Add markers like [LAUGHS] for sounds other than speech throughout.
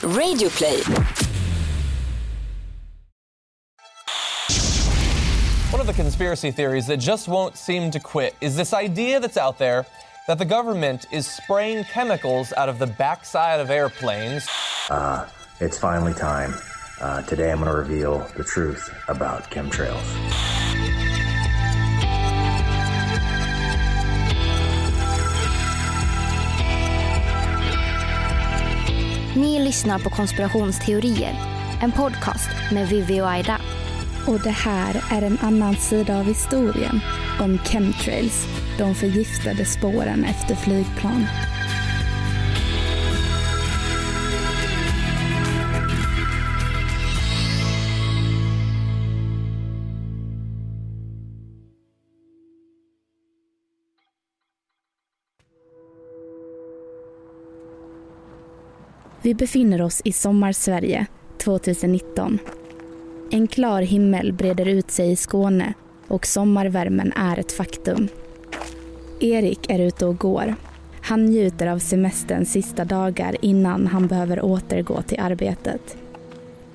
Radioplay. One of the conspiracy theories that just won't seem to quit is this idea that's out there that the government is spraying chemicals out of the backside of airplanes. Uh, it's finally time. Uh, today I'm going to reveal the truth about chemtrails. Ni lyssnar på Konspirationsteorier, en podcast med Vivi och Aida. Och det här är en annan sida av historien om chemtrails, de förgiftade spåren efter flygplan. Vi befinner oss i Sommarsverige 2019. En klar himmel breder ut sig i Skåne och sommarvärmen är ett faktum. Erik är ute och går. Han njuter av semesterns sista dagar innan han behöver återgå till arbetet.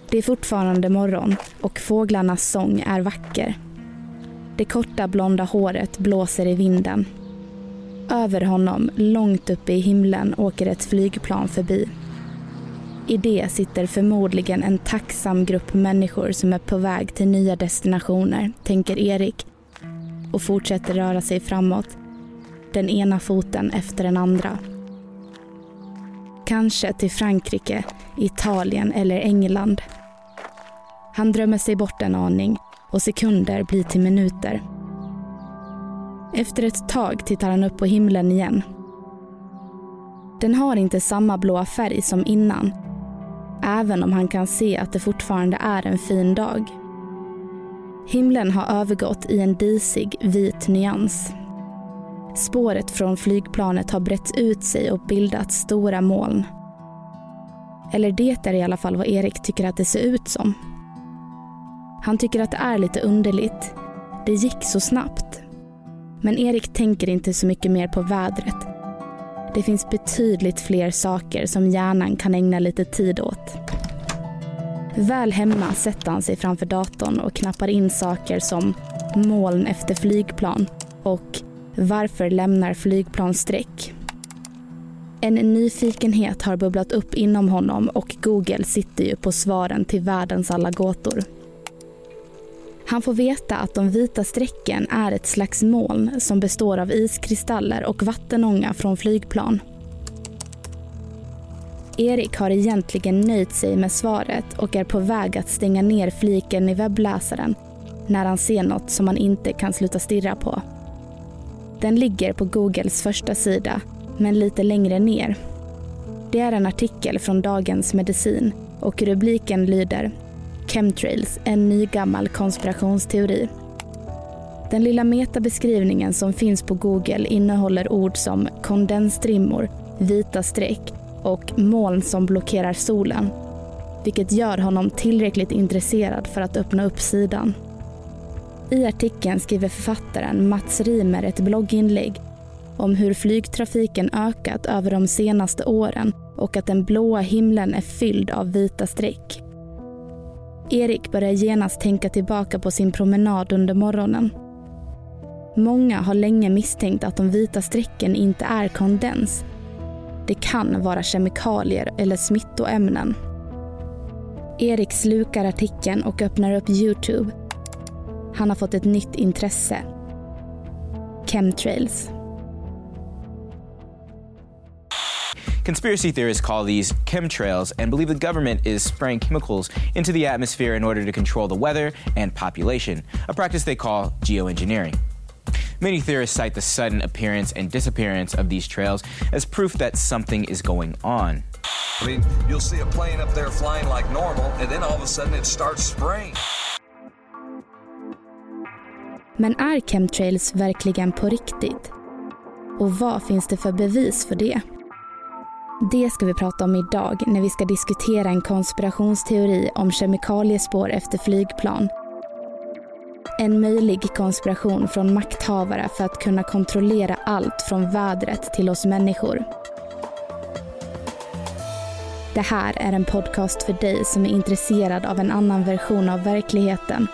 Det är fortfarande morgon och fåglarnas sång är vacker. Det korta blonda håret blåser i vinden. Över honom, långt uppe i himlen, åker ett flygplan förbi. I det sitter förmodligen en tacksam grupp människor som är på väg till nya destinationer, tänker Erik och fortsätter röra sig framåt, den ena foten efter den andra. Kanske till Frankrike, Italien eller England. Han drömmer sig bort en aning och sekunder blir till minuter. Efter ett tag tittar han upp på himlen igen. Den har inte samma blåa färg som innan även om han kan se att det fortfarande är en fin dag. Himlen har övergått i en disig vit nyans. Spåret från flygplanet har brett ut sig och bildat stora moln. Eller det är i alla fall vad Erik tycker att det ser ut som. Han tycker att det är lite underligt. Det gick så snabbt. Men Erik tänker inte så mycket mer på vädret det finns betydligt fler saker som hjärnan kan ägna lite tid åt. Väl hemma sätter han sig framför datorn och knappar in saker som moln efter flygplan och varför lämnar flygplan streck? En nyfikenhet har bubblat upp inom honom och Google sitter ju på svaren till världens alla gåtor. Han får veta att de vita strecken är ett slags moln som består av iskristaller och vattenånga från flygplan. Erik har egentligen nöjt sig med svaret och är på väg att stänga ner fliken i webbläsaren när han ser något som han inte kan sluta stirra på. Den ligger på Googles första sida, men lite längre ner. Det är en artikel från Dagens Medicin och rubriken lyder Chemtrails, en ny gammal konspirationsteori. Den lilla metabeskrivningen som finns på Google innehåller ord som kondensstrimmor, vita streck och moln som blockerar solen. Vilket gör honom tillräckligt intresserad för att öppna upp sidan. I artikeln skriver författaren Mats Rimer ett blogginlägg om hur flygtrafiken ökat över de senaste åren och att den blåa himlen är fylld av vita streck. Erik börjar genast tänka tillbaka på sin promenad under morgonen. Många har länge misstänkt att de vita strecken inte är kondens. Det kan vara kemikalier eller smittoämnen. Erik slukar artikeln och öppnar upp Youtube. Han har fått ett nytt intresse. Chemtrails. Conspiracy theorists call these chemtrails and believe the government is spraying chemicals into the atmosphere in order to control the weather and population, a practice they call geoengineering. Many theorists cite the sudden appearance and disappearance of these trails as proof that something is going on. I mean, you'll see a plane up there flying like normal, and then all of a sudden it starts spraying. Men är chemtrails verkligen på riktigt? Och vad finns det för bevis för det? Det ska vi prata om idag när vi ska diskutera en konspirationsteori om kemikaliespår efter flygplan. En möjlig konspiration från makthavare för att kunna kontrollera allt från vädret till oss människor. Det här är en podcast för dig som är intresserad av en annan version av verkligheten.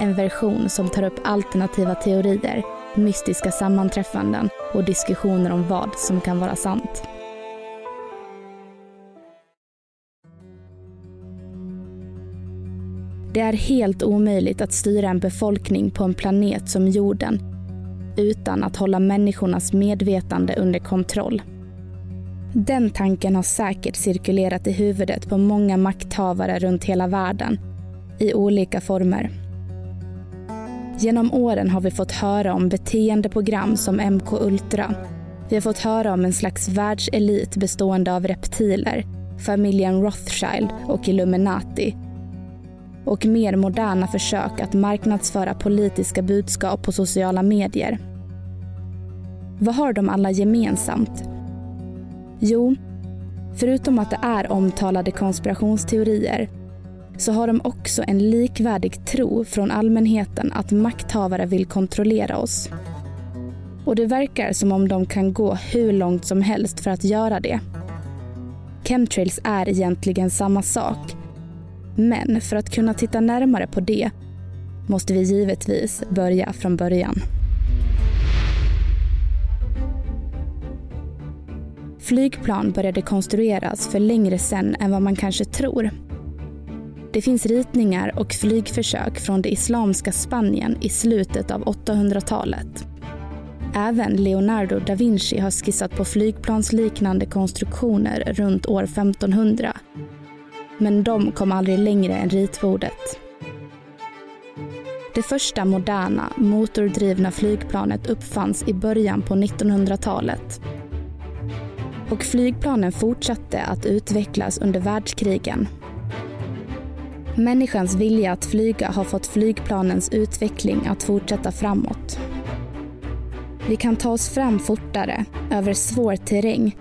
En version som tar upp alternativa teorier, mystiska sammanträffanden och diskussioner om vad som kan vara sant. Det är helt omöjligt att styra en befolkning på en planet som jorden utan att hålla människornas medvetande under kontroll. Den tanken har säkert cirkulerat i huvudet på många makthavare runt hela världen i olika former. Genom åren har vi fått höra om beteendeprogram som MK Ultra. Vi har fått höra om en slags världselit bestående av reptiler, familjen Rothschild och Illuminati och mer moderna försök att marknadsföra politiska budskap på sociala medier. Vad har de alla gemensamt? Jo, förutom att det är omtalade konspirationsteorier så har de också en likvärdig tro från allmänheten att makthavare vill kontrollera oss. Och det verkar som om de kan gå hur långt som helst för att göra det. Chemtrails är egentligen samma sak men för att kunna titta närmare på det måste vi givetvis börja från början. Flygplan började konstrueras för längre sedan än vad man kanske tror. Det finns ritningar och flygförsök från det islamska Spanien i slutet av 800-talet. Även Leonardo da Vinci har skissat på flygplansliknande konstruktioner runt år 1500 men de kom aldrig längre än ritbordet. Det första moderna, motordrivna flygplanet uppfanns i början på 1900-talet. Och flygplanen fortsatte att utvecklas under världskrigen. Människans vilja att flyga har fått flygplanens utveckling att fortsätta framåt. Vi kan ta oss fram fortare, över svår terräng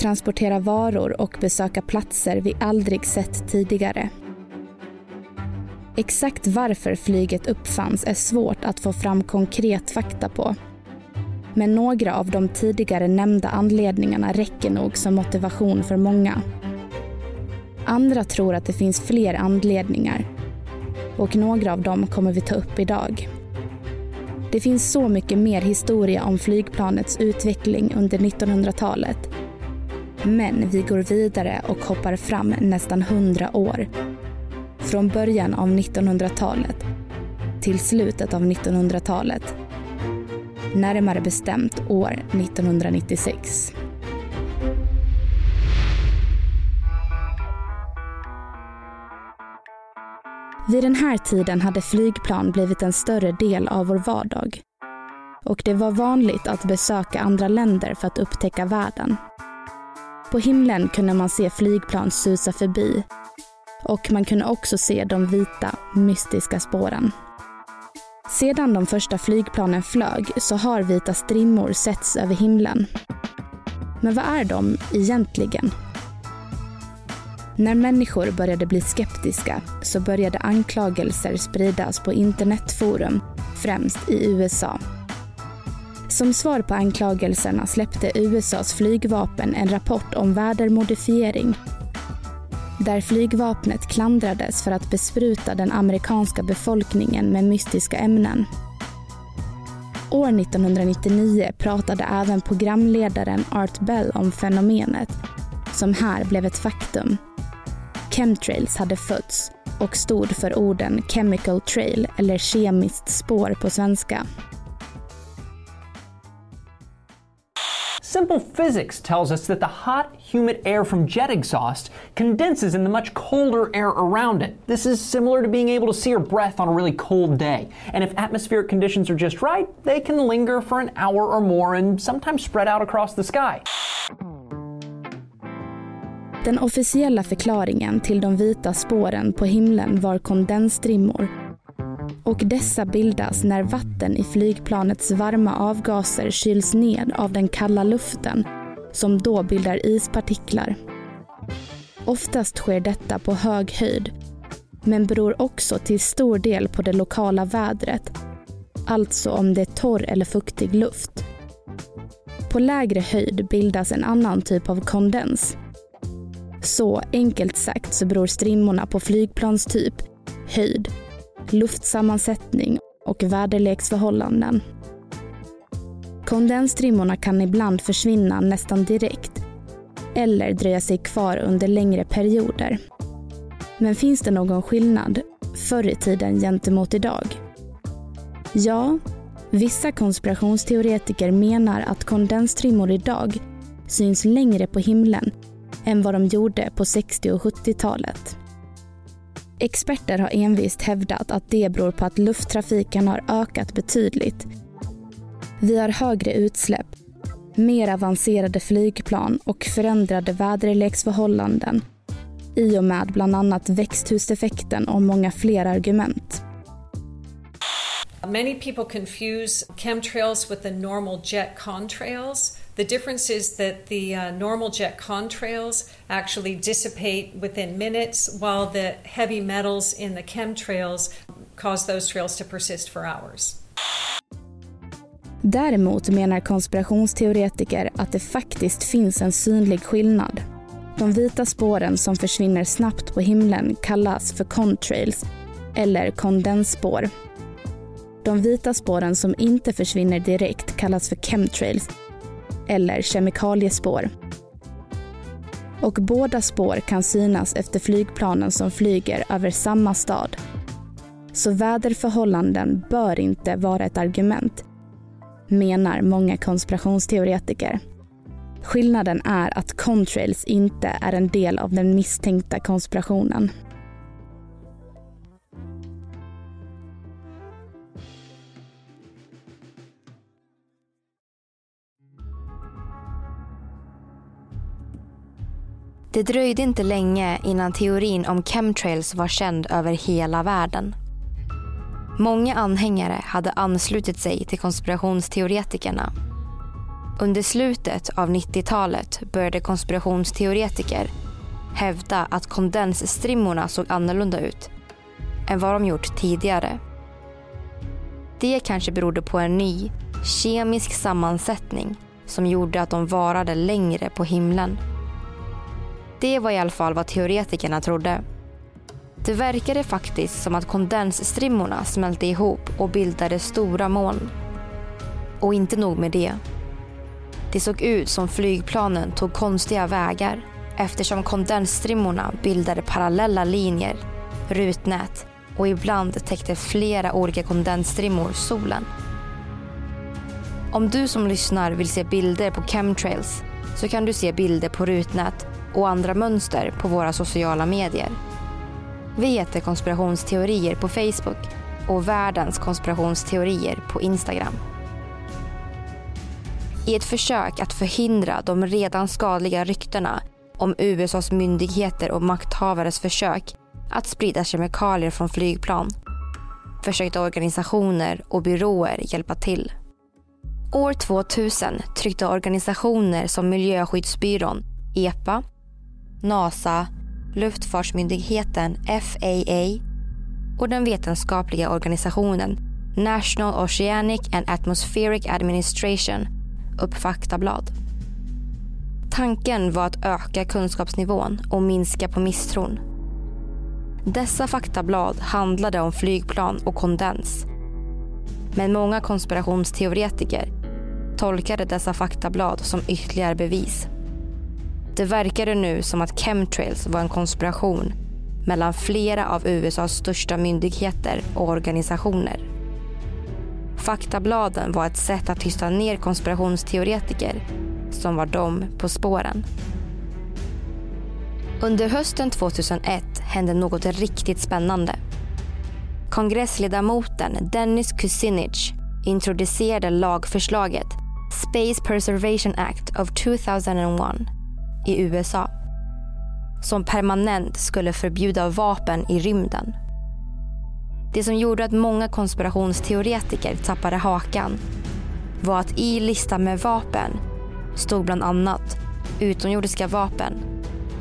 transportera varor och besöka platser vi aldrig sett tidigare. Exakt varför flyget uppfanns är svårt att få fram konkret fakta på. Men några av de tidigare nämnda anledningarna räcker nog som motivation för många. Andra tror att det finns fler anledningar och några av dem kommer vi ta upp idag. Det finns så mycket mer historia om flygplanets utveckling under 1900-talet men vi går vidare och hoppar fram nästan 100 år. Från början av 1900-talet till slutet av 1900-talet. Närmare bestämt år 1996. Vid den här tiden hade flygplan blivit en större del av vår vardag. Och det var vanligt att besöka andra länder för att upptäcka världen. På himlen kunde man se flygplan susa förbi och man kunde också se de vita, mystiska spåren. Sedan de första flygplanen flög så har vita strimmor setts över himlen. Men vad är de egentligen? När människor började bli skeptiska så började anklagelser spridas på internetforum, främst i USA. Som svar på anklagelserna släppte USAs flygvapen en rapport om vädermodifiering där flygvapnet klandrades för att bespruta den amerikanska befolkningen med mystiska ämnen. År 1999 pratade även programledaren Art Bell om fenomenet, som här blev ett faktum. Chemtrails hade fötts och stod för orden chemical trail eller kemiskt spår på svenska. Simple physics tells us that the hot, humid air from jet exhaust condenses in the much colder air around it. This is similar to being able to see your breath on a really cold day. And if atmospheric conditions are just right, they can linger for an hour or more and sometimes spread out across the sky. Den officiella förklaringen till de vita spåren på himlen var kondensstrimmor och dessa bildas när vatten i flygplanets varma avgaser kyls ned av den kalla luften som då bildar ispartiklar. Oftast sker detta på hög höjd men beror också till stor del på det lokala vädret, alltså om det är torr eller fuktig luft. På lägre höjd bildas en annan typ av kondens. Så enkelt sagt så beror strimmorna på flygplanstyp, höjd, luftsammansättning och väderleksförhållanden. Kondensstrimmorna kan ibland försvinna nästan direkt eller dröja sig kvar under längre perioder. Men finns det någon skillnad förr i tiden gentemot idag? Ja, vissa konspirationsteoretiker menar att kondensstrimmor idag syns längre på himlen än vad de gjorde på 60 och 70-talet. Experter har envist hävdat att det beror på att lufttrafiken har ökat betydligt. Vi har högre utsläpp, mer avancerade flygplan och förändrade väderleksförhållanden i och med bland annat växthuseffekten och många fler argument. Many people confuse chemtrails with the normal jet contrails. The difference is that the uh, normal jet contrails actually dissipate within minutes, while the heavy metals in the chemtrails cause those trails to persist for hours. Däremot menar konspirationsteoretiker att det faktiskt finns en synlig skillnad. De vita spåren som försvinner snabbt på himlen kallas för contrails eller kondensspår. De vita spåren som inte försvinner direkt kallas för chemtrails eller kemikaliespår. Och båda spår kan synas efter flygplanen som flyger över samma stad. Så väderförhållanden bör inte vara ett argument, menar många konspirationsteoretiker. Skillnaden är att contrails inte är en del av den misstänkta konspirationen. Det dröjde inte länge innan teorin om chemtrails var känd över hela världen. Många anhängare hade anslutit sig till konspirationsteoretikerna. Under slutet av 90-talet började konspirationsteoretiker hävda att kondensstrimmorna såg annorlunda ut än vad de gjort tidigare. Det kanske berodde på en ny kemisk sammansättning som gjorde att de varade längre på himlen. Det var i alla fall vad teoretikerna trodde. Det verkade faktiskt som att kondensstrimmorna smälte ihop och bildade stora moln. Och inte nog med det. Det såg ut som flygplanen tog konstiga vägar eftersom kondensstrimmorna bildade parallella linjer, rutnät och ibland täckte flera olika kondensstrimmor solen. Om du som lyssnar vill se bilder på chemtrails så kan du se bilder på rutnät och andra mönster på våra sociala medier. Vi heter konspirationsteorier på Facebook och världens konspirationsteorier på Instagram. I ett försök att förhindra de redan skadliga ryktena om USAs myndigheter och makthavares försök att sprida kemikalier från flygplan försökte organisationer och byråer hjälpa till. År 2000 tryckte organisationer som Miljöskyddsbyrån, EPA, NASA, Luftfartsmyndigheten FAA och den vetenskapliga organisationen National Oceanic and Atmospheric Administration upp faktablad. Tanken var att öka kunskapsnivån och minska på misstron. Dessa faktablad handlade om flygplan och kondens. Men många konspirationsteoretiker tolkade dessa faktablad som ytterligare bevis. Det verkade nu som att chemtrails var en konspiration mellan flera av USAs största myndigheter och organisationer. Faktabladen var ett sätt att tysta ner konspirationsteoretiker som var de på spåren. Under hösten 2001 hände något riktigt spännande. Kongressledamoten Dennis Kucinich introducerade lagförslaget Space Preservation Act of 2001 i USA som permanent skulle förbjuda vapen i rymden. Det som gjorde att många konspirationsteoretiker tappade hakan var att i listan med vapen stod bland annat utomjordiska vapen,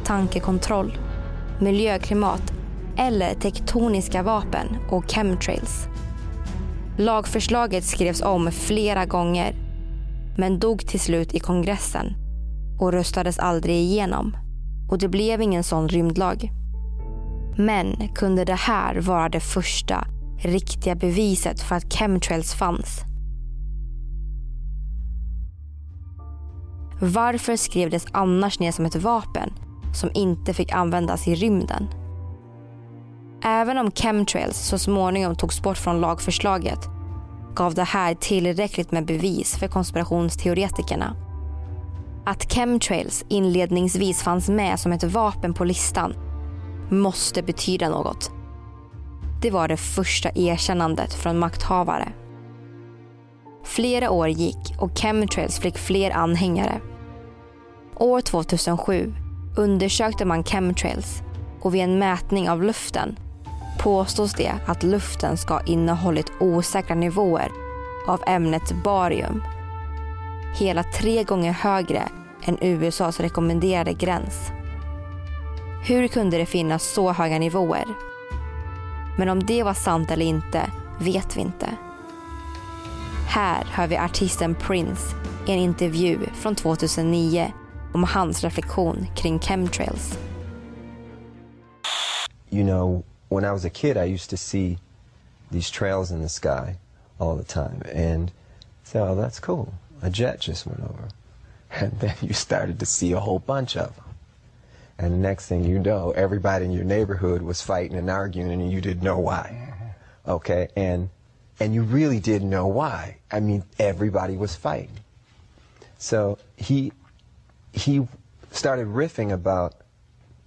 tankekontroll, miljöklimat eller tektoniska vapen och chemtrails. Lagförslaget skrevs om flera gånger men dog till slut i kongressen och röstades aldrig igenom. och det blev ingen sån rymdlag. Men kunde det här vara det första riktiga beviset för att chemtrails fanns? Varför skrevs annars ner som ett vapen som inte fick användas i rymden? Även om chemtrails så småningom togs bort från lagförslaget gav det här tillräckligt med bevis för konspirationsteoretikerna. Att chemtrails inledningsvis fanns med som ett vapen på listan måste betyda något. Det var det första erkännandet från makthavare. Flera år gick och chemtrails fick fler anhängare. År 2007 undersökte man chemtrails och vid en mätning av luften påstås det att luften ska ha innehållit osäkra nivåer av ämnet barium. Hela tre gånger högre än USAs rekommenderade gräns. Hur kunde det finnas så höga nivåer? Men om det var sant eller inte vet vi inte. Här hör vi artisten Prince i en intervju från 2009 om hans reflektion kring chemtrails. You know, when I was a kid I used to see these trails in the sky all the time and so oh that's cool. A jet just went over. And then you started to see a whole bunch of them. And next thing you know, everybody in your neighborhood was fighting and arguing and you didn't know why. Okay? And and you really didn't know why. I mean, everybody was fighting. So he he started riffing about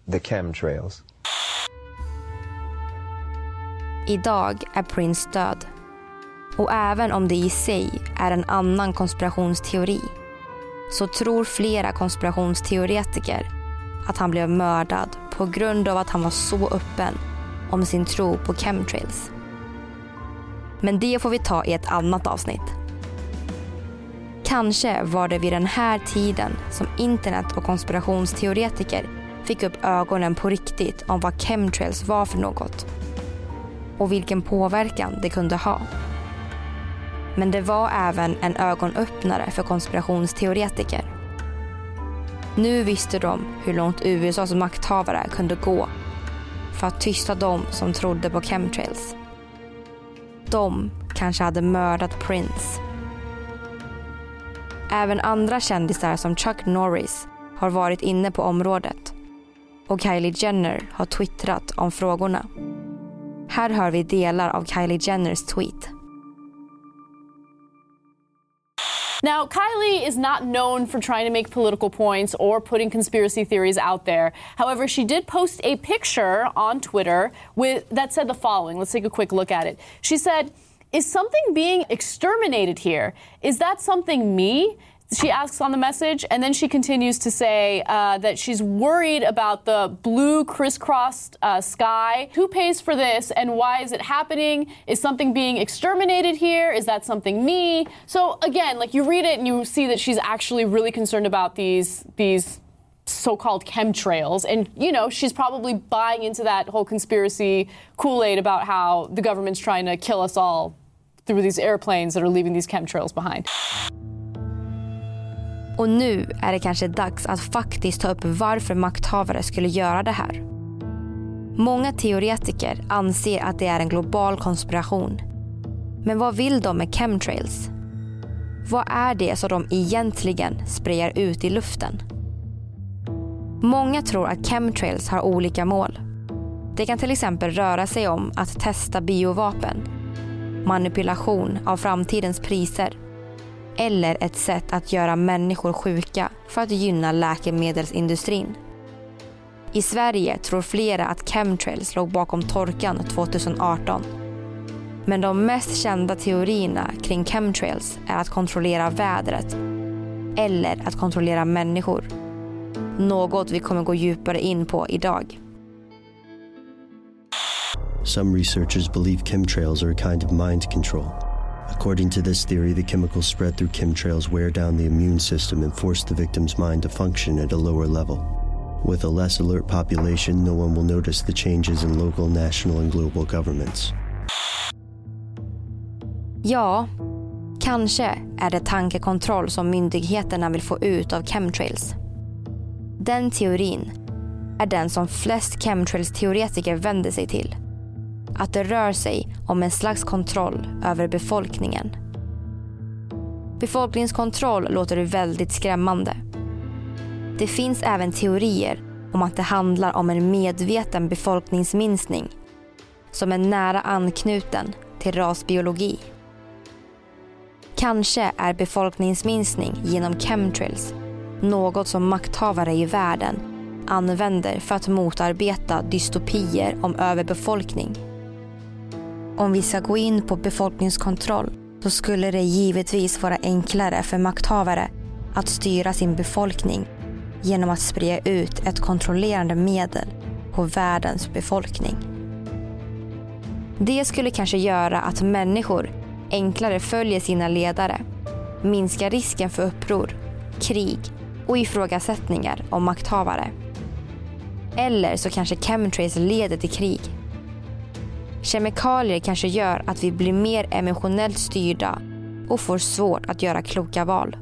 the chemtrails. Idag är Prince död. Och även om det i sig är en annan konspirationsteori så tror flera konspirationsteoretiker att han blev mördad på grund av att han var så öppen om sin tro på chemtrails. Men det får vi ta i ett annat avsnitt. Kanske var det vid den här tiden som internet och konspirationsteoretiker fick upp ögonen på riktigt om vad chemtrails var för något och vilken påverkan det kunde ha. Men det var även en ögonöppnare för konspirationsteoretiker. Nu visste de hur långt USAs makthavare kunde gå för att tysta dem som trodde på chemtrails. De kanske hade mördat Prince. Även andra kändisar som Chuck Norris har varit inne på området och Kylie Jenner har twittrat om frågorna. Här hör vi delar av Kylie Jenners tweet. Now, Kylie is not known for trying to make political points or putting conspiracy theories out there. However, she did post a picture on Twitter with, that said the following. Let's take a quick look at it. She said, Is something being exterminated here? Is that something me? She asks on the message, and then she continues to say uh, that she's worried about the blue crisscrossed uh, sky. Who pays for this, and why is it happening? Is something being exterminated here? Is that something me? So again, like you read it and you see that she's actually really concerned about these these so-called chemtrails and you know she's probably buying into that whole conspiracy kool-aid about how the government's trying to kill us all through these airplanes that are leaving these chemtrails behind Och nu är det kanske dags att faktiskt ta upp varför makthavare skulle göra det här. Många teoretiker anser att det är en global konspiration. Men vad vill de med chemtrails? Vad är det som de egentligen sprider ut i luften? Många tror att chemtrails har olika mål. Det kan till exempel röra sig om att testa biovapen, manipulation av framtidens priser eller ett sätt att göra människor sjuka för att gynna läkemedelsindustrin. I Sverige tror flera att chemtrails låg bakom torkan 2018. Men de mest kända teorierna kring chemtrails är att kontrollera vädret eller att kontrollera människor. Något vi kommer gå djupare in på idag. Some researchers believe chemtrails are a kind of mind control. According to this theory, the chemicals spread through chemtrails wear down the immune system and force the victim's mind to function at a lower level. With a less alert population, no one will notice the changes in local, national and global governments. Ja, kanske är det tankekontroll som myndigheterna vill få ut av chemtrails. Den teorin är den som flest chemtrails-teoretiker vänder sig till. Att det rör sig om en slags kontroll över befolkningen. Befolkningskontroll låter väldigt skrämmande. Det finns även teorier om att det handlar om en medveten befolkningsminskning som är nära anknuten till rasbiologi. Kanske är befolkningsminskning genom chemtrails något som makthavare i världen använder för att motarbeta dystopier om överbefolkning. Om vi ska gå in på befolkningskontroll så skulle det givetvis vara enklare för makthavare att styra sin befolkning genom att sprida ut ett kontrollerande medel på världens befolkning. Det skulle kanske göra att människor enklare följer sina ledare, minskar risken för uppror, krig och ifrågasättningar om makthavare. Eller så kanske chemtrails leder till krig. Kemikalier kanske gör att vi blir mer emotionellt styrda och får svårt att göra kloka val.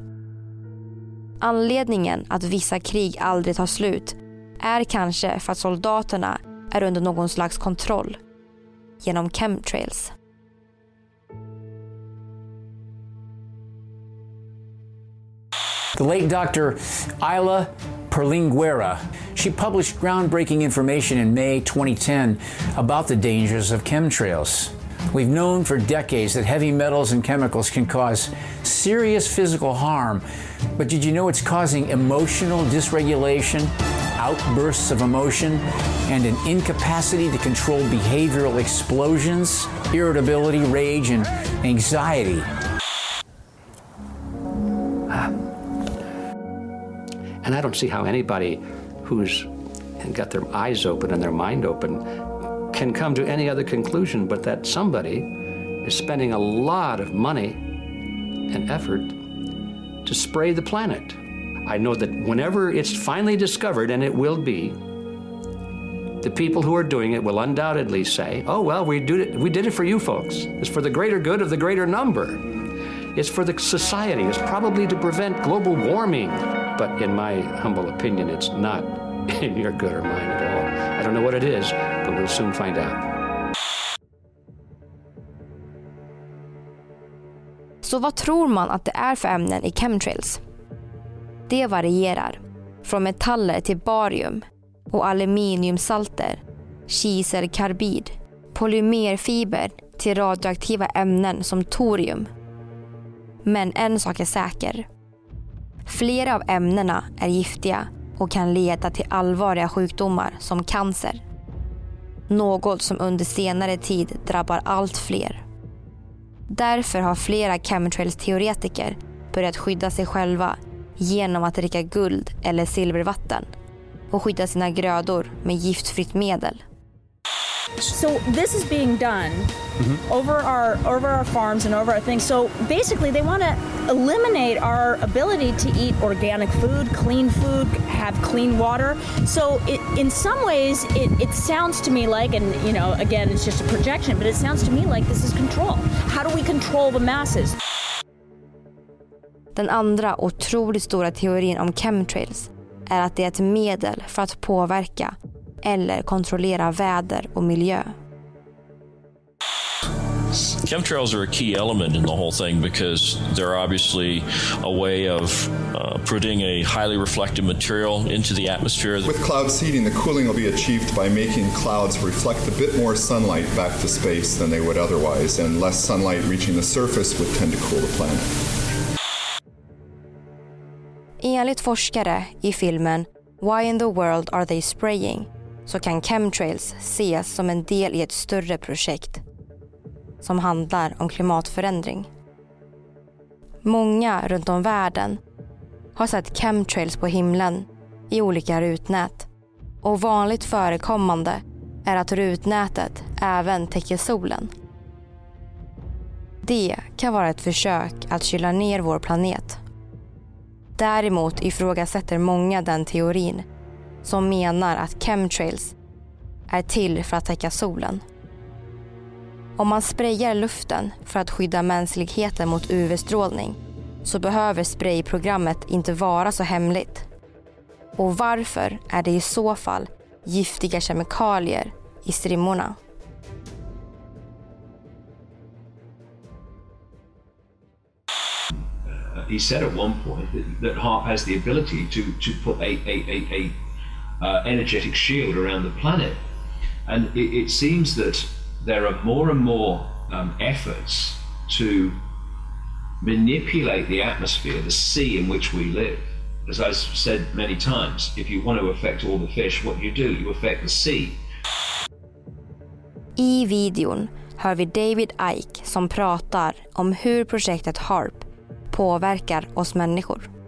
Anledningen att vissa krig aldrig tar slut är kanske för att soldaterna är under någon slags kontroll genom chemtrails. The late Dr. Isla Perlinguera. She published groundbreaking information in May 2010 about the dangers of chemtrails. We've known for decades that heavy metals and chemicals can cause serious physical harm, but did you know it's causing emotional dysregulation, outbursts of emotion, and an incapacity to control behavioral explosions, irritability, rage, and anxiety? And I don't see how anybody who's got their eyes open and their mind open can come to any other conclusion but that somebody is spending a lot of money and effort to spray the planet. I know that whenever it's finally discovered, and it will be, the people who are doing it will undoubtedly say, "Oh well, we did it. We did it for you folks. It's for the greater good of the greater number. It's for the society. It's probably to prevent global warming." But in my humble opinion, it's not [LAUGHS] in your good or mine at all. I don't know what it is, but we'll soon find out. Så vad tror man att det är för ämnen i chemtrails? Det varierar. Från metaller till barium och aluminiumsalter, kiselkarbid, polymerfiber till radioaktiva ämnen som torium. Men en sak är säker. Flera av ämnena är giftiga och kan leda till allvarliga sjukdomar som cancer. Något som under senare tid drabbar allt fler. Därför har flera chemtrails-teoretiker börjat skydda sig själva genom att dricka guld eller silvervatten och skydda sina grödor med giftfritt medel. So this is being done mm-hmm. over our over our farms and over our things. So basically, they want to eliminate our ability to eat organic food, clean food, have clean water. So it, in some ways, it, it sounds to me like, and you know, again, it's just a projection, but it sounds to me like this is control. How do we control the masses? Den andra otroligt stora teorin om chemtrails är att det är ett medel för att påverka eller kontrollera väder och miljö. Chemtrails are a key element in the whole thing because they're obviously a way of uh, putting a highly reflective material into the atmosphere. With cloud seeding, the cooling will be achieved by making clouds reflect a bit more sunlight back to space than they would otherwise, and less sunlight reaching the surface would tend to cool the planet. Enligt forskare i filmen Why in the world are they spraying? Så kan chemtrails ses som en del i ett större projekt som handlar om klimatförändring. Många runt om världen har sett chemtrails på himlen i olika rutnät och vanligt förekommande är att rutnätet även täcker solen. Det kan vara ett försök att kyla ner vår planet. Däremot ifrågasätter många den teorin som menar att chemtrails är till för att täcka solen. Om man sprayar luften för att skydda mänskligheten mot UV-strålning så behöver sprayprogrammet inte vara så hemligt. Och varför är det i så fall giftiga kemikalier i strimmorna. he said at one point that, that HARP has the ability to, to put a, a, a, a uh, energetic shield around the planet. And it, it, seems that there are more and more um, efforts to manipulate the atmosphere, the sea in which we live. As I've said many times, if you want to affect all the fish, what you do, you affect the sea. I videon hör vi David Ike som pratar om hur projektet HARP påverkar oss människor.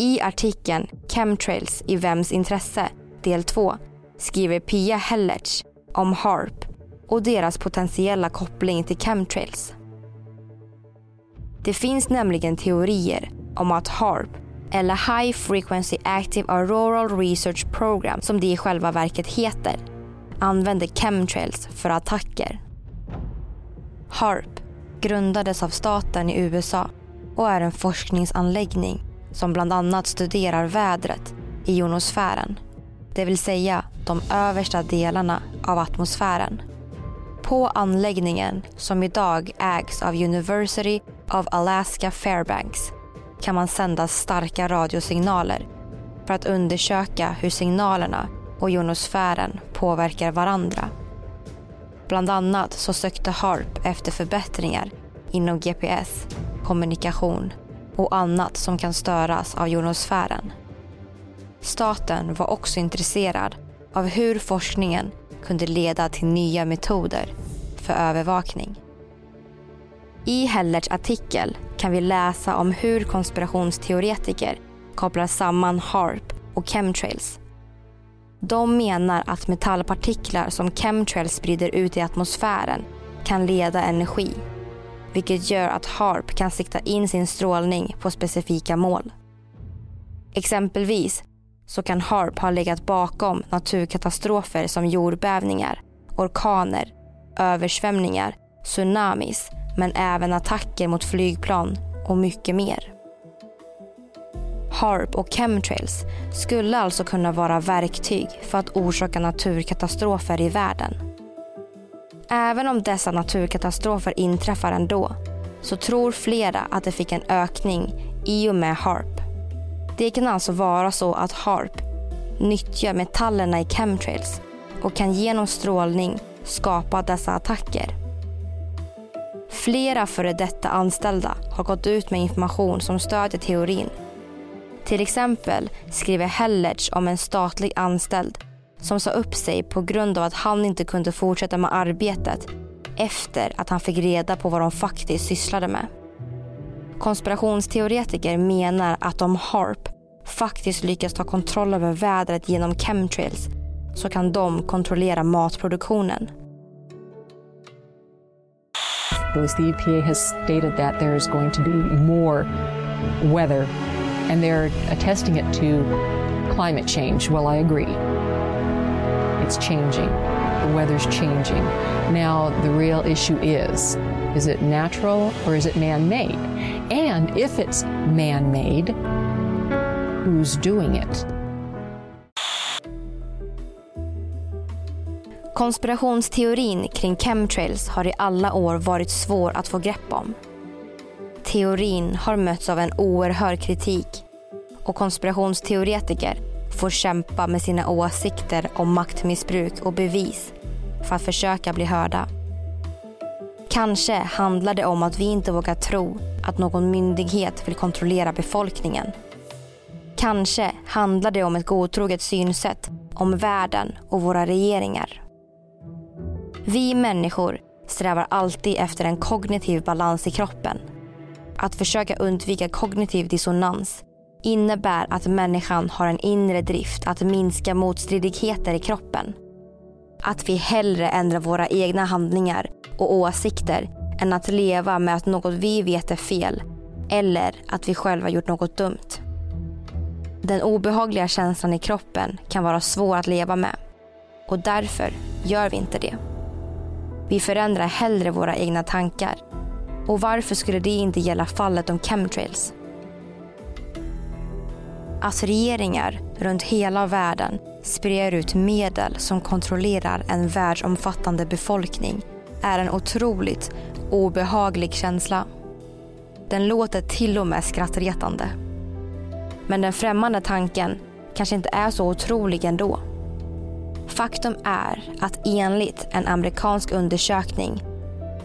I artikeln Chemtrails i vems intresse, del 2, skriver Pia Hellertz om HARP och deras potentiella koppling till chemtrails. Det finns nämligen teorier om att HARP, eller High Frequency Active Auroral Research Program som det i själva verket heter, använder chemtrails för attacker. HARP grundades av staten i USA och är en forskningsanläggning som bland annat studerar vädret i jonosfären. Det vill säga de översta delarna av atmosfären. På anläggningen, som idag ägs av University of Alaska Fairbanks, kan man sända starka radiosignaler för att undersöka hur signalerna och jonosfären påverkar varandra. Bland annat så sökte HARP efter förbättringar inom GPS, kommunikation och annat som kan störas av jonosfären. Staten var också intresserad av hur forskningen kunde leda till nya metoder för övervakning. I Hellerts artikel kan vi läsa om hur konspirationsteoretiker kopplar samman HARP och chemtrails. De menar att metallpartiklar som chemtrails sprider ut i atmosfären kan leda energi vilket gör att HARP kan sikta in sin strålning på specifika mål. Exempelvis så kan HARP ha legat bakom naturkatastrofer som jordbävningar, orkaner, översvämningar, tsunamis men även attacker mot flygplan och mycket mer. HARP och chemtrails skulle alltså kunna vara verktyg för att orsaka naturkatastrofer i världen. Även om dessa naturkatastrofer inträffar ändå så tror flera att det fick en ökning i och med HARP. Det kan alltså vara så att HARP nyttjar metallerna i chemtrails och kan genom strålning skapa dessa attacker. Flera före detta anställda har gått ut med information som stödjer teorin. Till exempel skriver Hellertz om en statlig anställd som sa upp sig på grund av att han inte kunde fortsätta med arbetet efter att han fick reda på vad de faktiskt sysslade med. Konspirationsteoretiker menar att om HARP faktiskt lyckas ta kontroll över vädret genom chemtrails så kan de kontrollera matproduktionen. The EPA has stated that there is going to be more weather and they're attesting it to climate change. Well, I agree it's changing. The weather's changing. Now, the real issue is is it natural or is it man made? And if it's man made, who's doing it? Konspirationsteorin kring chemtrails har i alla år varit svår att få grepp om. Teorin har mötts av en oerhörd kritik och konspirationsteoretiker får kämpa med sina åsikter om maktmissbruk och bevis för att försöka bli hörda. Kanske handlar det om att vi inte vågar tro att någon myndighet vill kontrollera befolkningen. Kanske handlar det om ett godtroget synsätt om världen och våra regeringar. Vi människor strävar alltid efter en kognitiv balans i kroppen. Att försöka undvika kognitiv dissonans innebär att människan har en inre drift att minska motstridigheter i kroppen. Att vi hellre ändrar våra egna handlingar och åsikter än att leva med att något vi vet är fel eller att vi själva gjort något dumt. Den obehagliga känslan i kroppen kan vara svår att leva med och därför gör vi inte det. Vi förändrar hellre våra egna tankar. Och varför skulle det inte gälla fallet om chemtrails? Att regeringar runt hela världen sprider ut medel som kontrollerar en världsomfattande befolkning är en otroligt obehaglig känsla. Den låter till och med skrattretande. Men den främmande tanken kanske inte är så otrolig ändå. Faktum är att enligt en amerikansk undersökning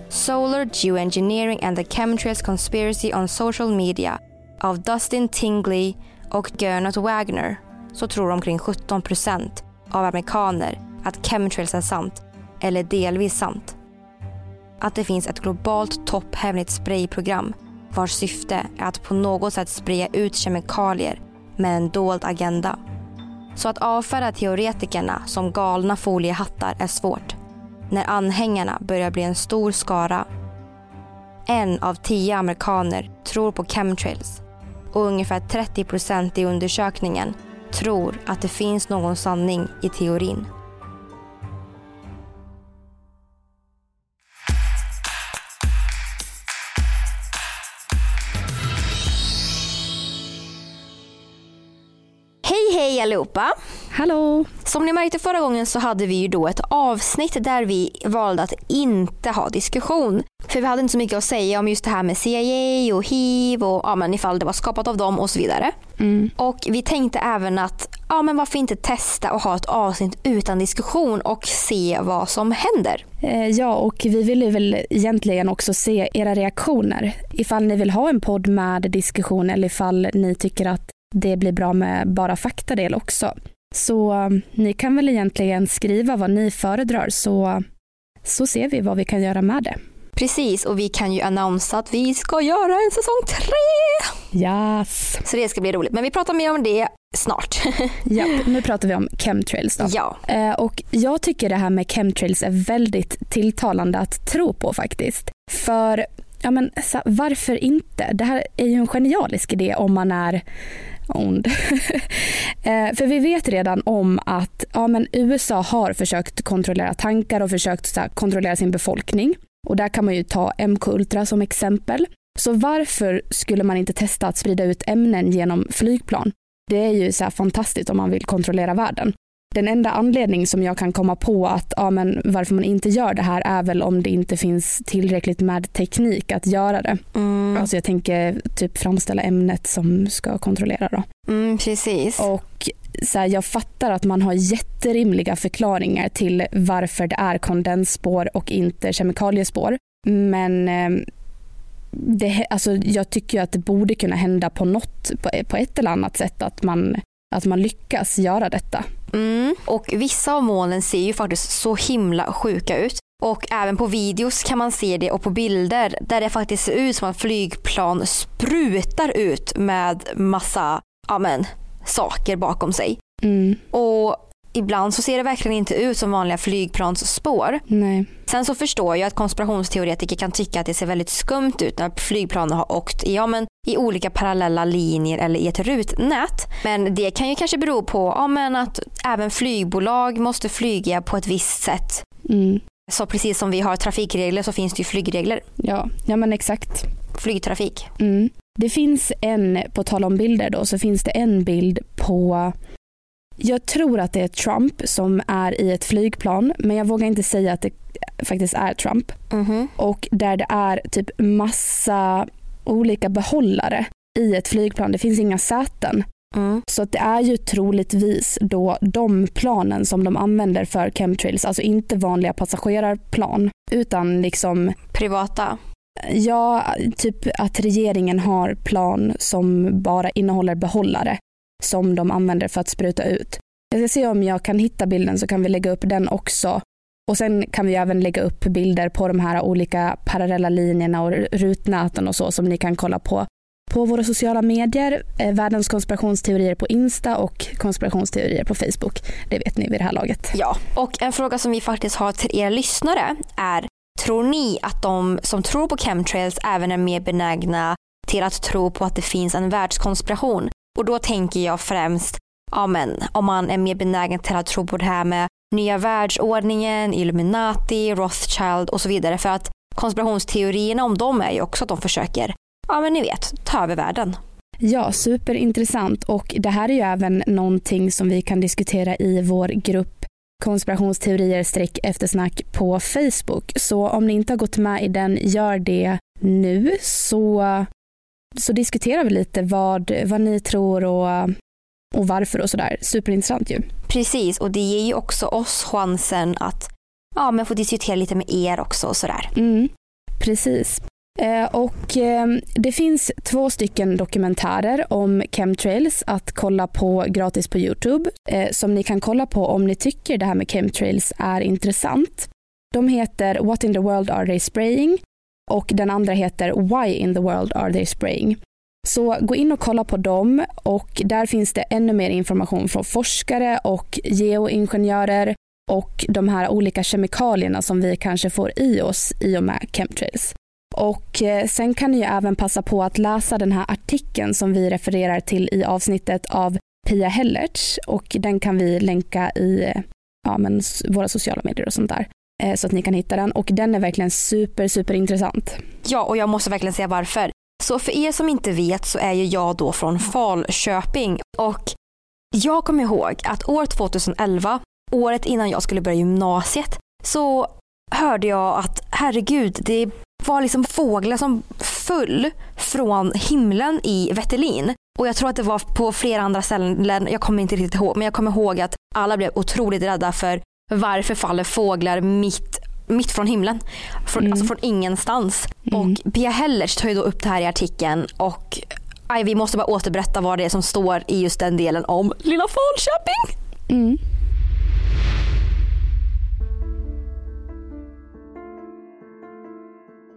Solar Geoengineering and the Chemtrails Conspiracy on Social Media av Dustin Tingley och Gernot Wagner så tror omkring 17 procent av amerikaner att chemtrails är sant eller delvis sant. Att det finns ett globalt topphemligt sprayprogram vars syfte är att på något sätt spraya ut kemikalier med en dold agenda. Så att avfärda teoretikerna som galna foliehattar är svårt när anhängarna börjar bli en stor skara. En av tio amerikaner tror på chemtrails och ungefär 30 procent i undersökningen tror att det finns någon sanning i teorin. Hej hej allihopa! Hallå! Som ni märkte förra gången så hade vi ju då ett avsnitt där vi valde att inte ha diskussion. För vi hade inte så mycket att säga om just det här med CIA och hiv och ja, men ifall det var skapat av dem och så vidare. Mm. Och vi tänkte även att ja, men varför inte testa och ha ett avsnitt utan diskussion och se vad som händer. Eh, Ja, och vi ville väl egentligen också se era reaktioner. Ifall ni vill ha en podd med diskussion eller ifall ni tycker att det blir bra med bara faktadel också. Så um, ni kan väl egentligen skriva vad ni föredrar så, så ser vi vad vi kan göra med det. Precis, och vi kan ju annonsera att vi ska göra en säsong tre. Yes. Så det ska bli roligt. Men vi pratar mer om det snart. [LAUGHS] Ja, nu pratar vi om chemtrails då. Ja. Eh, Och jag tycker det här med chemtrails är väldigt tilltalande att tro på faktiskt. För ja, men, varför inte? Det här är ju en genialisk idé om man är ond. [LAUGHS] Eh, för vi vet redan om att ja, men USA har försökt kontrollera tankar och försökt så här, kontrollera sin befolkning. Och där kan man ju ta MK Ultra som exempel. Så varför skulle man inte testa att sprida ut ämnen genom flygplan? Det är ju så här fantastiskt om man vill kontrollera världen. Den enda anledning som jag kan komma på att ja, men varför man inte gör det här är väl om det inte finns tillräckligt med teknik att göra det. Mm. Alltså jag tänker typ framställa ämnet som ska kontrollera då. Mm, precis. Och så här, jag fattar att man har jätterimliga förklaringar till varför det är kondensspår och inte kemikaliespår. Men eh, det, alltså, jag tycker att det borde kunna hända på något, på, på ett eller annat sätt att man, att man lyckas göra detta. Mm. Och vissa av molnen ser ju faktiskt så himla sjuka ut. Och även på videos kan man se det och på bilder där det faktiskt ser ut som att flygplan sprutar ut med massa ja, men, saker bakom sig. Mm. Och ibland så ser det verkligen inte ut som vanliga flygplansspår. Nej. Sen så förstår jag att konspirationsteoretiker kan tycka att det ser väldigt skumt ut när flygplanen har åkt i, ja, men, i olika parallella linjer eller i ett rutnät. Men det kan ju kanske bero på ja, men att även flygbolag måste flyga på ett visst sätt. Mm. Så precis som vi har trafikregler så finns det ju flygregler. Ja, ja men exakt. Flygtrafik. Mm. Det finns en, på tal om bilder då, så finns det en bild på jag tror att det är Trump som är i ett flygplan men jag vågar inte säga att det faktiskt är Trump. Mhm. Och där det är typ massa olika behållare i ett flygplan. Det finns inga säten. Mm. Så att det är ju troligtvis då de planen som de använder för chemtrails, alltså inte vanliga passagerarplan utan liksom Privata. Ja, typ att regeringen har plan som bara innehåller behållare som de använder för att spruta ut. Jag ska se om jag kan hitta bilden så kan vi lägga upp den också. Och sen kan vi även lägga upp bilder på de här olika parallella linjerna och rutnäten och så som ni kan kolla på på våra sociala medier, eh, världens konspirationsteorier på Insta och konspirationsteorier på Facebook. Det vet ni vid det här laget. Ja, och en fråga som vi faktiskt har till er lyssnare är Tror ni att de som tror på chemtrails även är mer benägna till att tro på att det finns en världskonspiration? Och då tänker jag främst amen, om man är mer benägen till att tro på det här med nya världsordningen, Illuminati, Rothschild och så vidare. För att konspirationsteorierna om dem är ju också att de försöker, ja men ni vet, ta över världen. Ja, superintressant och det här är ju även någonting som vi kan diskutera i vår grupp konspirationsteorier streck eftersnack på Facebook. Så om ni inte har gått med i den, gör det nu så, så diskuterar vi lite vad, vad ni tror och, och varför och sådär. Superintressant ju. Precis, och det ger ju också oss chansen att ja, men få diskutera lite med er också och sådär. Mm, precis. Eh, och ehm, det finns två stycken dokumentärer om chemtrails att kolla på gratis på Youtube eh, som ni kan kolla på om ni tycker det här med chemtrails är intressant. De heter What in the world are they spraying? och den andra heter Why in the world are they spraying? Så gå in och kolla på dem och där finns det ännu mer information från forskare och geoingenjörer och de här olika kemikalierna som vi kanske får i oss i och med chemtrails. Och eh, sen kan ni ju även passa på att läsa den här artikeln som vi refererar till i avsnittet av Pia Hellertz och den kan vi länka i eh, ja, men våra sociala medier och sånt där eh, så att ni kan hitta den och den är verkligen super super intressant. Ja och jag måste verkligen säga varför. Så för er som inte vet så är ju jag då från Falköping och jag kommer ihåg att år 2011, året innan jag skulle börja gymnasiet, så hörde jag att herregud, det var liksom fåglar som föll från himlen i Vätterlin. Och jag tror att det var på flera andra ställen, jag kommer inte riktigt ihåg, men jag kommer ihåg att alla blev otroligt rädda för varför faller fåglar mitt mitt från himlen. Från, mm. Alltså från ingenstans. Mm. Och Pia Hellers tar ju då upp det här i artikeln och aj, vi måste bara återberätta vad det är som står i just den delen om lilla Falköping. Mm.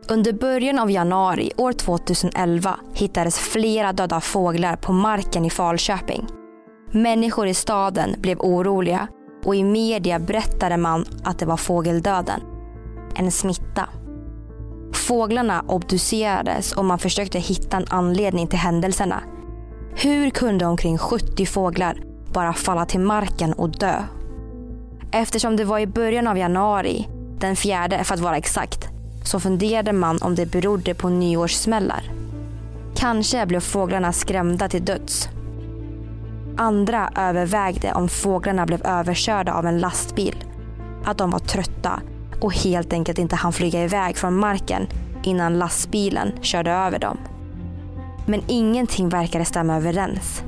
Under början av januari år 2011 hittades flera döda fåglar på marken i Falköping. Människor i staden blev oroliga och i media berättade man att det var fågeldöden. En smitta. Fåglarna obducerades och man försökte hitta en anledning till händelserna. Hur kunde omkring 70 fåglar bara falla till marken och dö? Eftersom det var i början av januari, den fjärde för att vara exakt, så funderade man om det berodde på nyårssmällar. Kanske blev fåglarna skrämda till döds. Andra övervägde om fåglarna blev överkörda av en lastbil. Att de var trötta och helt enkelt inte hann flyga iväg från marken innan lastbilen körde över dem. Men ingenting verkade stämma överens.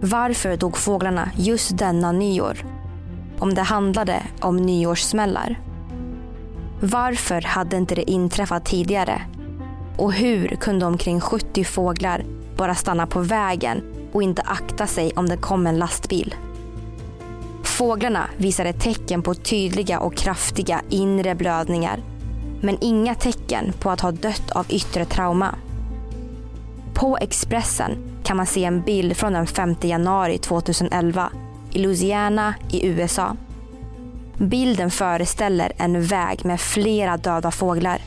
Varför dog fåglarna just denna nyår? Om det handlade om nyårssmällar? Varför hade inte det inträffat tidigare? Och hur kunde omkring 70 fåglar bara stanna på vägen och inte akta sig om det kom en lastbil? Fåglarna visade tecken på tydliga och kraftiga inre blödningar men inga tecken på att ha dött av yttre trauma. På Expressen kan man se en bild från den 5 januari 2011 i Louisiana i USA. Bilden föreställer en väg med flera döda fåglar.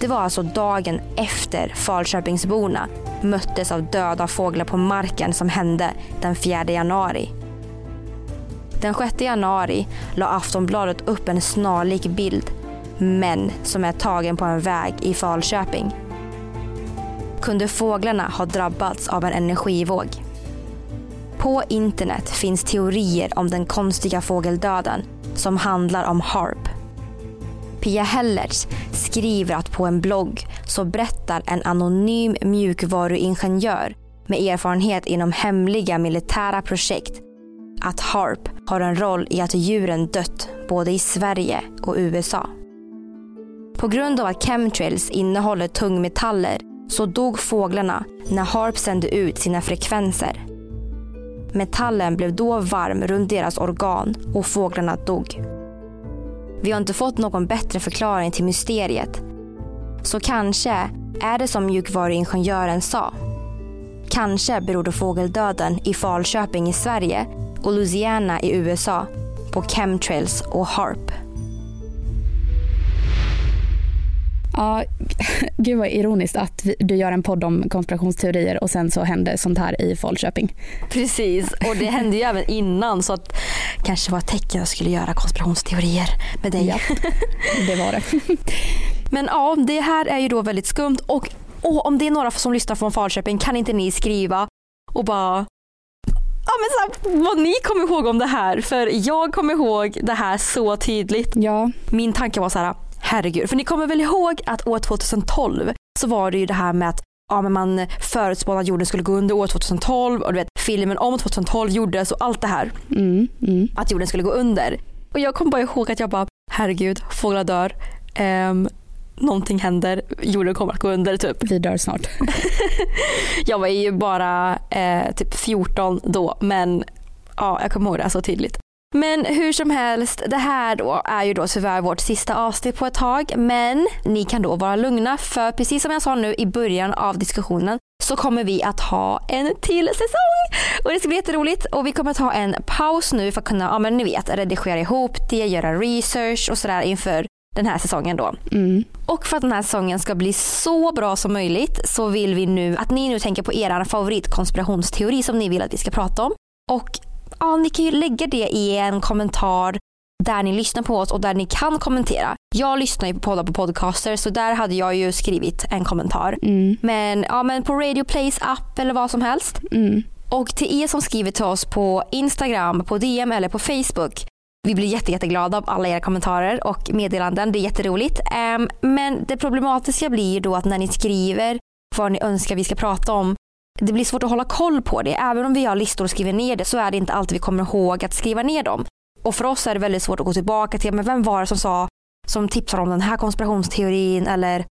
Det var alltså dagen efter Falköpingsborna möttes av döda fåglar på marken som hände den 4 januari. Den 6 januari la Aftonbladet upp en snarlik bild, men som är tagen på en väg i Falköping. Kunde fåglarna ha drabbats av en energivåg? På internet finns teorier om den konstiga fågeldöden som handlar om HARP. Pia Hellertz skriver att på en blogg så berättar en anonym mjukvaruingenjör med erfarenhet inom hemliga militära projekt att HARP har en roll i att djuren dött både i Sverige och USA. På grund av att chemtrails innehåller tungmetaller så dog fåglarna när HARP sände ut sina frekvenser. Metallen blev då varm runt deras organ och fåglarna dog. Vi har inte fått någon bättre förklaring till mysteriet. Så kanske är det som mjukvaruingenjören sa. Kanske berodde fågeldöden i Falköping i Sverige och Louisiana i USA på chemtrails och HARP. Ja, [LAUGHS] gud vad ironiskt att du gör en podd om konspirationsteorier och sen så händer sånt här i Falköping. Precis, och det hände ju även innan så att kanske var ett tecken att jag skulle göra konspirationsteorier med dig. Ja, [LAUGHS] det var det. [LAUGHS] Men ja, det här är ju då väldigt skumt och åh om det är några som lyssnar från Falköping kan inte ni skriva och bara Ja men så här, vad ni kommer ihåg om det här för jag kommer ihåg det här så tydligt. Ja. Min tanke var så här, herregud, för ni kommer väl ihåg att år 2012 så var det ju det här med att ja, men man förutspådde att jorden skulle gå under år 2012 och du vet filmen om 2012 gjordes och allt det här. Mm, mm. Att jorden skulle gå under. Och jag kommer bara ihåg att jag bara, herregud, fåglar dör. Um, någonting händer, jorden kommer att gå under typ. Vi dör snart. [LAUGHS] jag var ju bara eh, typ 14 då men ja, jag kommer ihåg det så tydligt. Men hur som helst, det här då är ju då tyvärr vårt sista avsnitt på ett tag. Men ni kan då vara lugna för precis som jag sa nu i början av diskussionen så kommer vi att ha en till säsong. Och det ska bli jätteroligt. Och vi kommer att ha en paus nu för att kunna, ja men ni vet, redigera ihop det, göra research och sådär inför den här säsongen då. Mm. Och för att den här säsongen ska bli så bra som möjligt så vill vi nu att ni nu tänker på er favoritkonspirationsteori som ni vill att vi ska prata om. Och ja, ni kan ju lägga det i en kommentar där ni lyssnar på oss och där ni kan kommentera. Jag lyssnar ju på poddar på podcaster så där hade jag ju skrivit en kommentar. Mm. Men, ja, men på Radio Plays app eller vad som helst. Mm. Och till er som skriver till oss på Instagram, på DM eller på Facebook. Vi blir jätte, jätteglada av alla era kommentarer och meddelanden. Det är jätteroligt. Um, men det problematiska blir ju då att när ni skriver vad ni önskar vi ska prata om det blir svårt att hålla koll på det. Även om vi har listor och skriver ner det så är det inte alltid vi kommer ihåg att skriva ner dem. Och för oss är det väldigt svårt att gå tillbaka till, men vem var det som sa, som tipsade om den här konspirationsteorin eller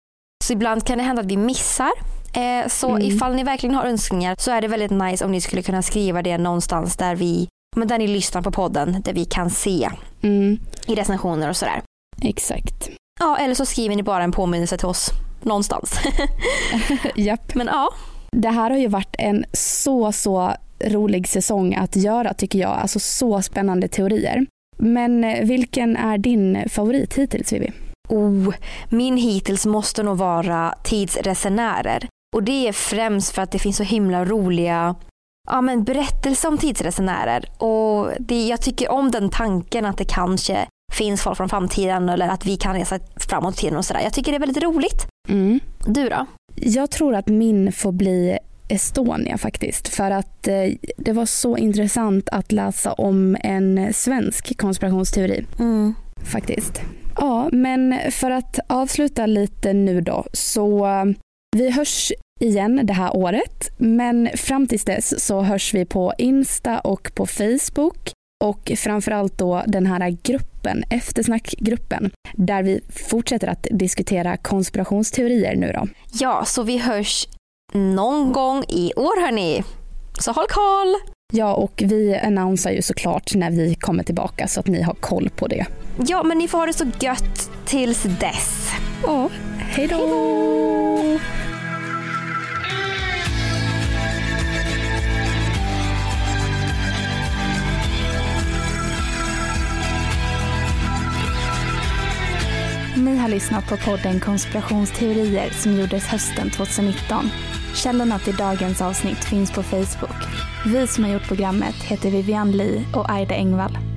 så ibland kan det hända att vi missar. Eh, så mm. ifall ni verkligen har önskningar så är det väldigt nice om ni skulle kunna skriva det någonstans där vi, men där ni lyssnar på podden, där vi kan se mm. i recensioner och sådär. Exakt. Ja, eller så skriver ni bara en påminnelse till oss någonstans. [LAUGHS] [LAUGHS] Japp. Men ja, det här har ju varit en så, så rolig säsong att göra tycker jag. Alltså så spännande teorier. Men eh, vilken är din favorit hittills Vivi? Oh, min hittills måste nog vara tidsresenärer. Och det är främst för att det finns så himla roliga ja, men berättelser om tidsresenärer. Och det, jag tycker om den tanken att det kanske finns folk från framtiden eller att vi kan resa framåt i tiden och sådär. Jag tycker det är väldigt roligt. Mm. Du då? Jag tror att min får bli Estonia faktiskt. För att eh, det var så intressant att läsa om en svensk konspirationsteori. Mm. Faktiskt. Ja, men för att avsluta lite nu då. Så eh, vi hörs igen det här året. Men fram tills dess så hörs vi på Insta och på Facebook. Och framförallt då den här gruppen, eftersnackgruppen, där vi fortsätter att diskutera konspirationsteorier nu då. Ja, så vi hörs någon gång i år hörni. Så håll koll! Ja, och vi annonsar ju såklart när vi kommer tillbaka så att ni har koll på det. Ja, men ni får ha det så gött tills dess. Ja, hej då! Ni har lyssnat på podden Konspirationsteorier som gjordes hösten 2019. Källorna till dagens avsnitt finns på Facebook. Vi som har gjort programmet heter Vivian Lee och Aida Engvall.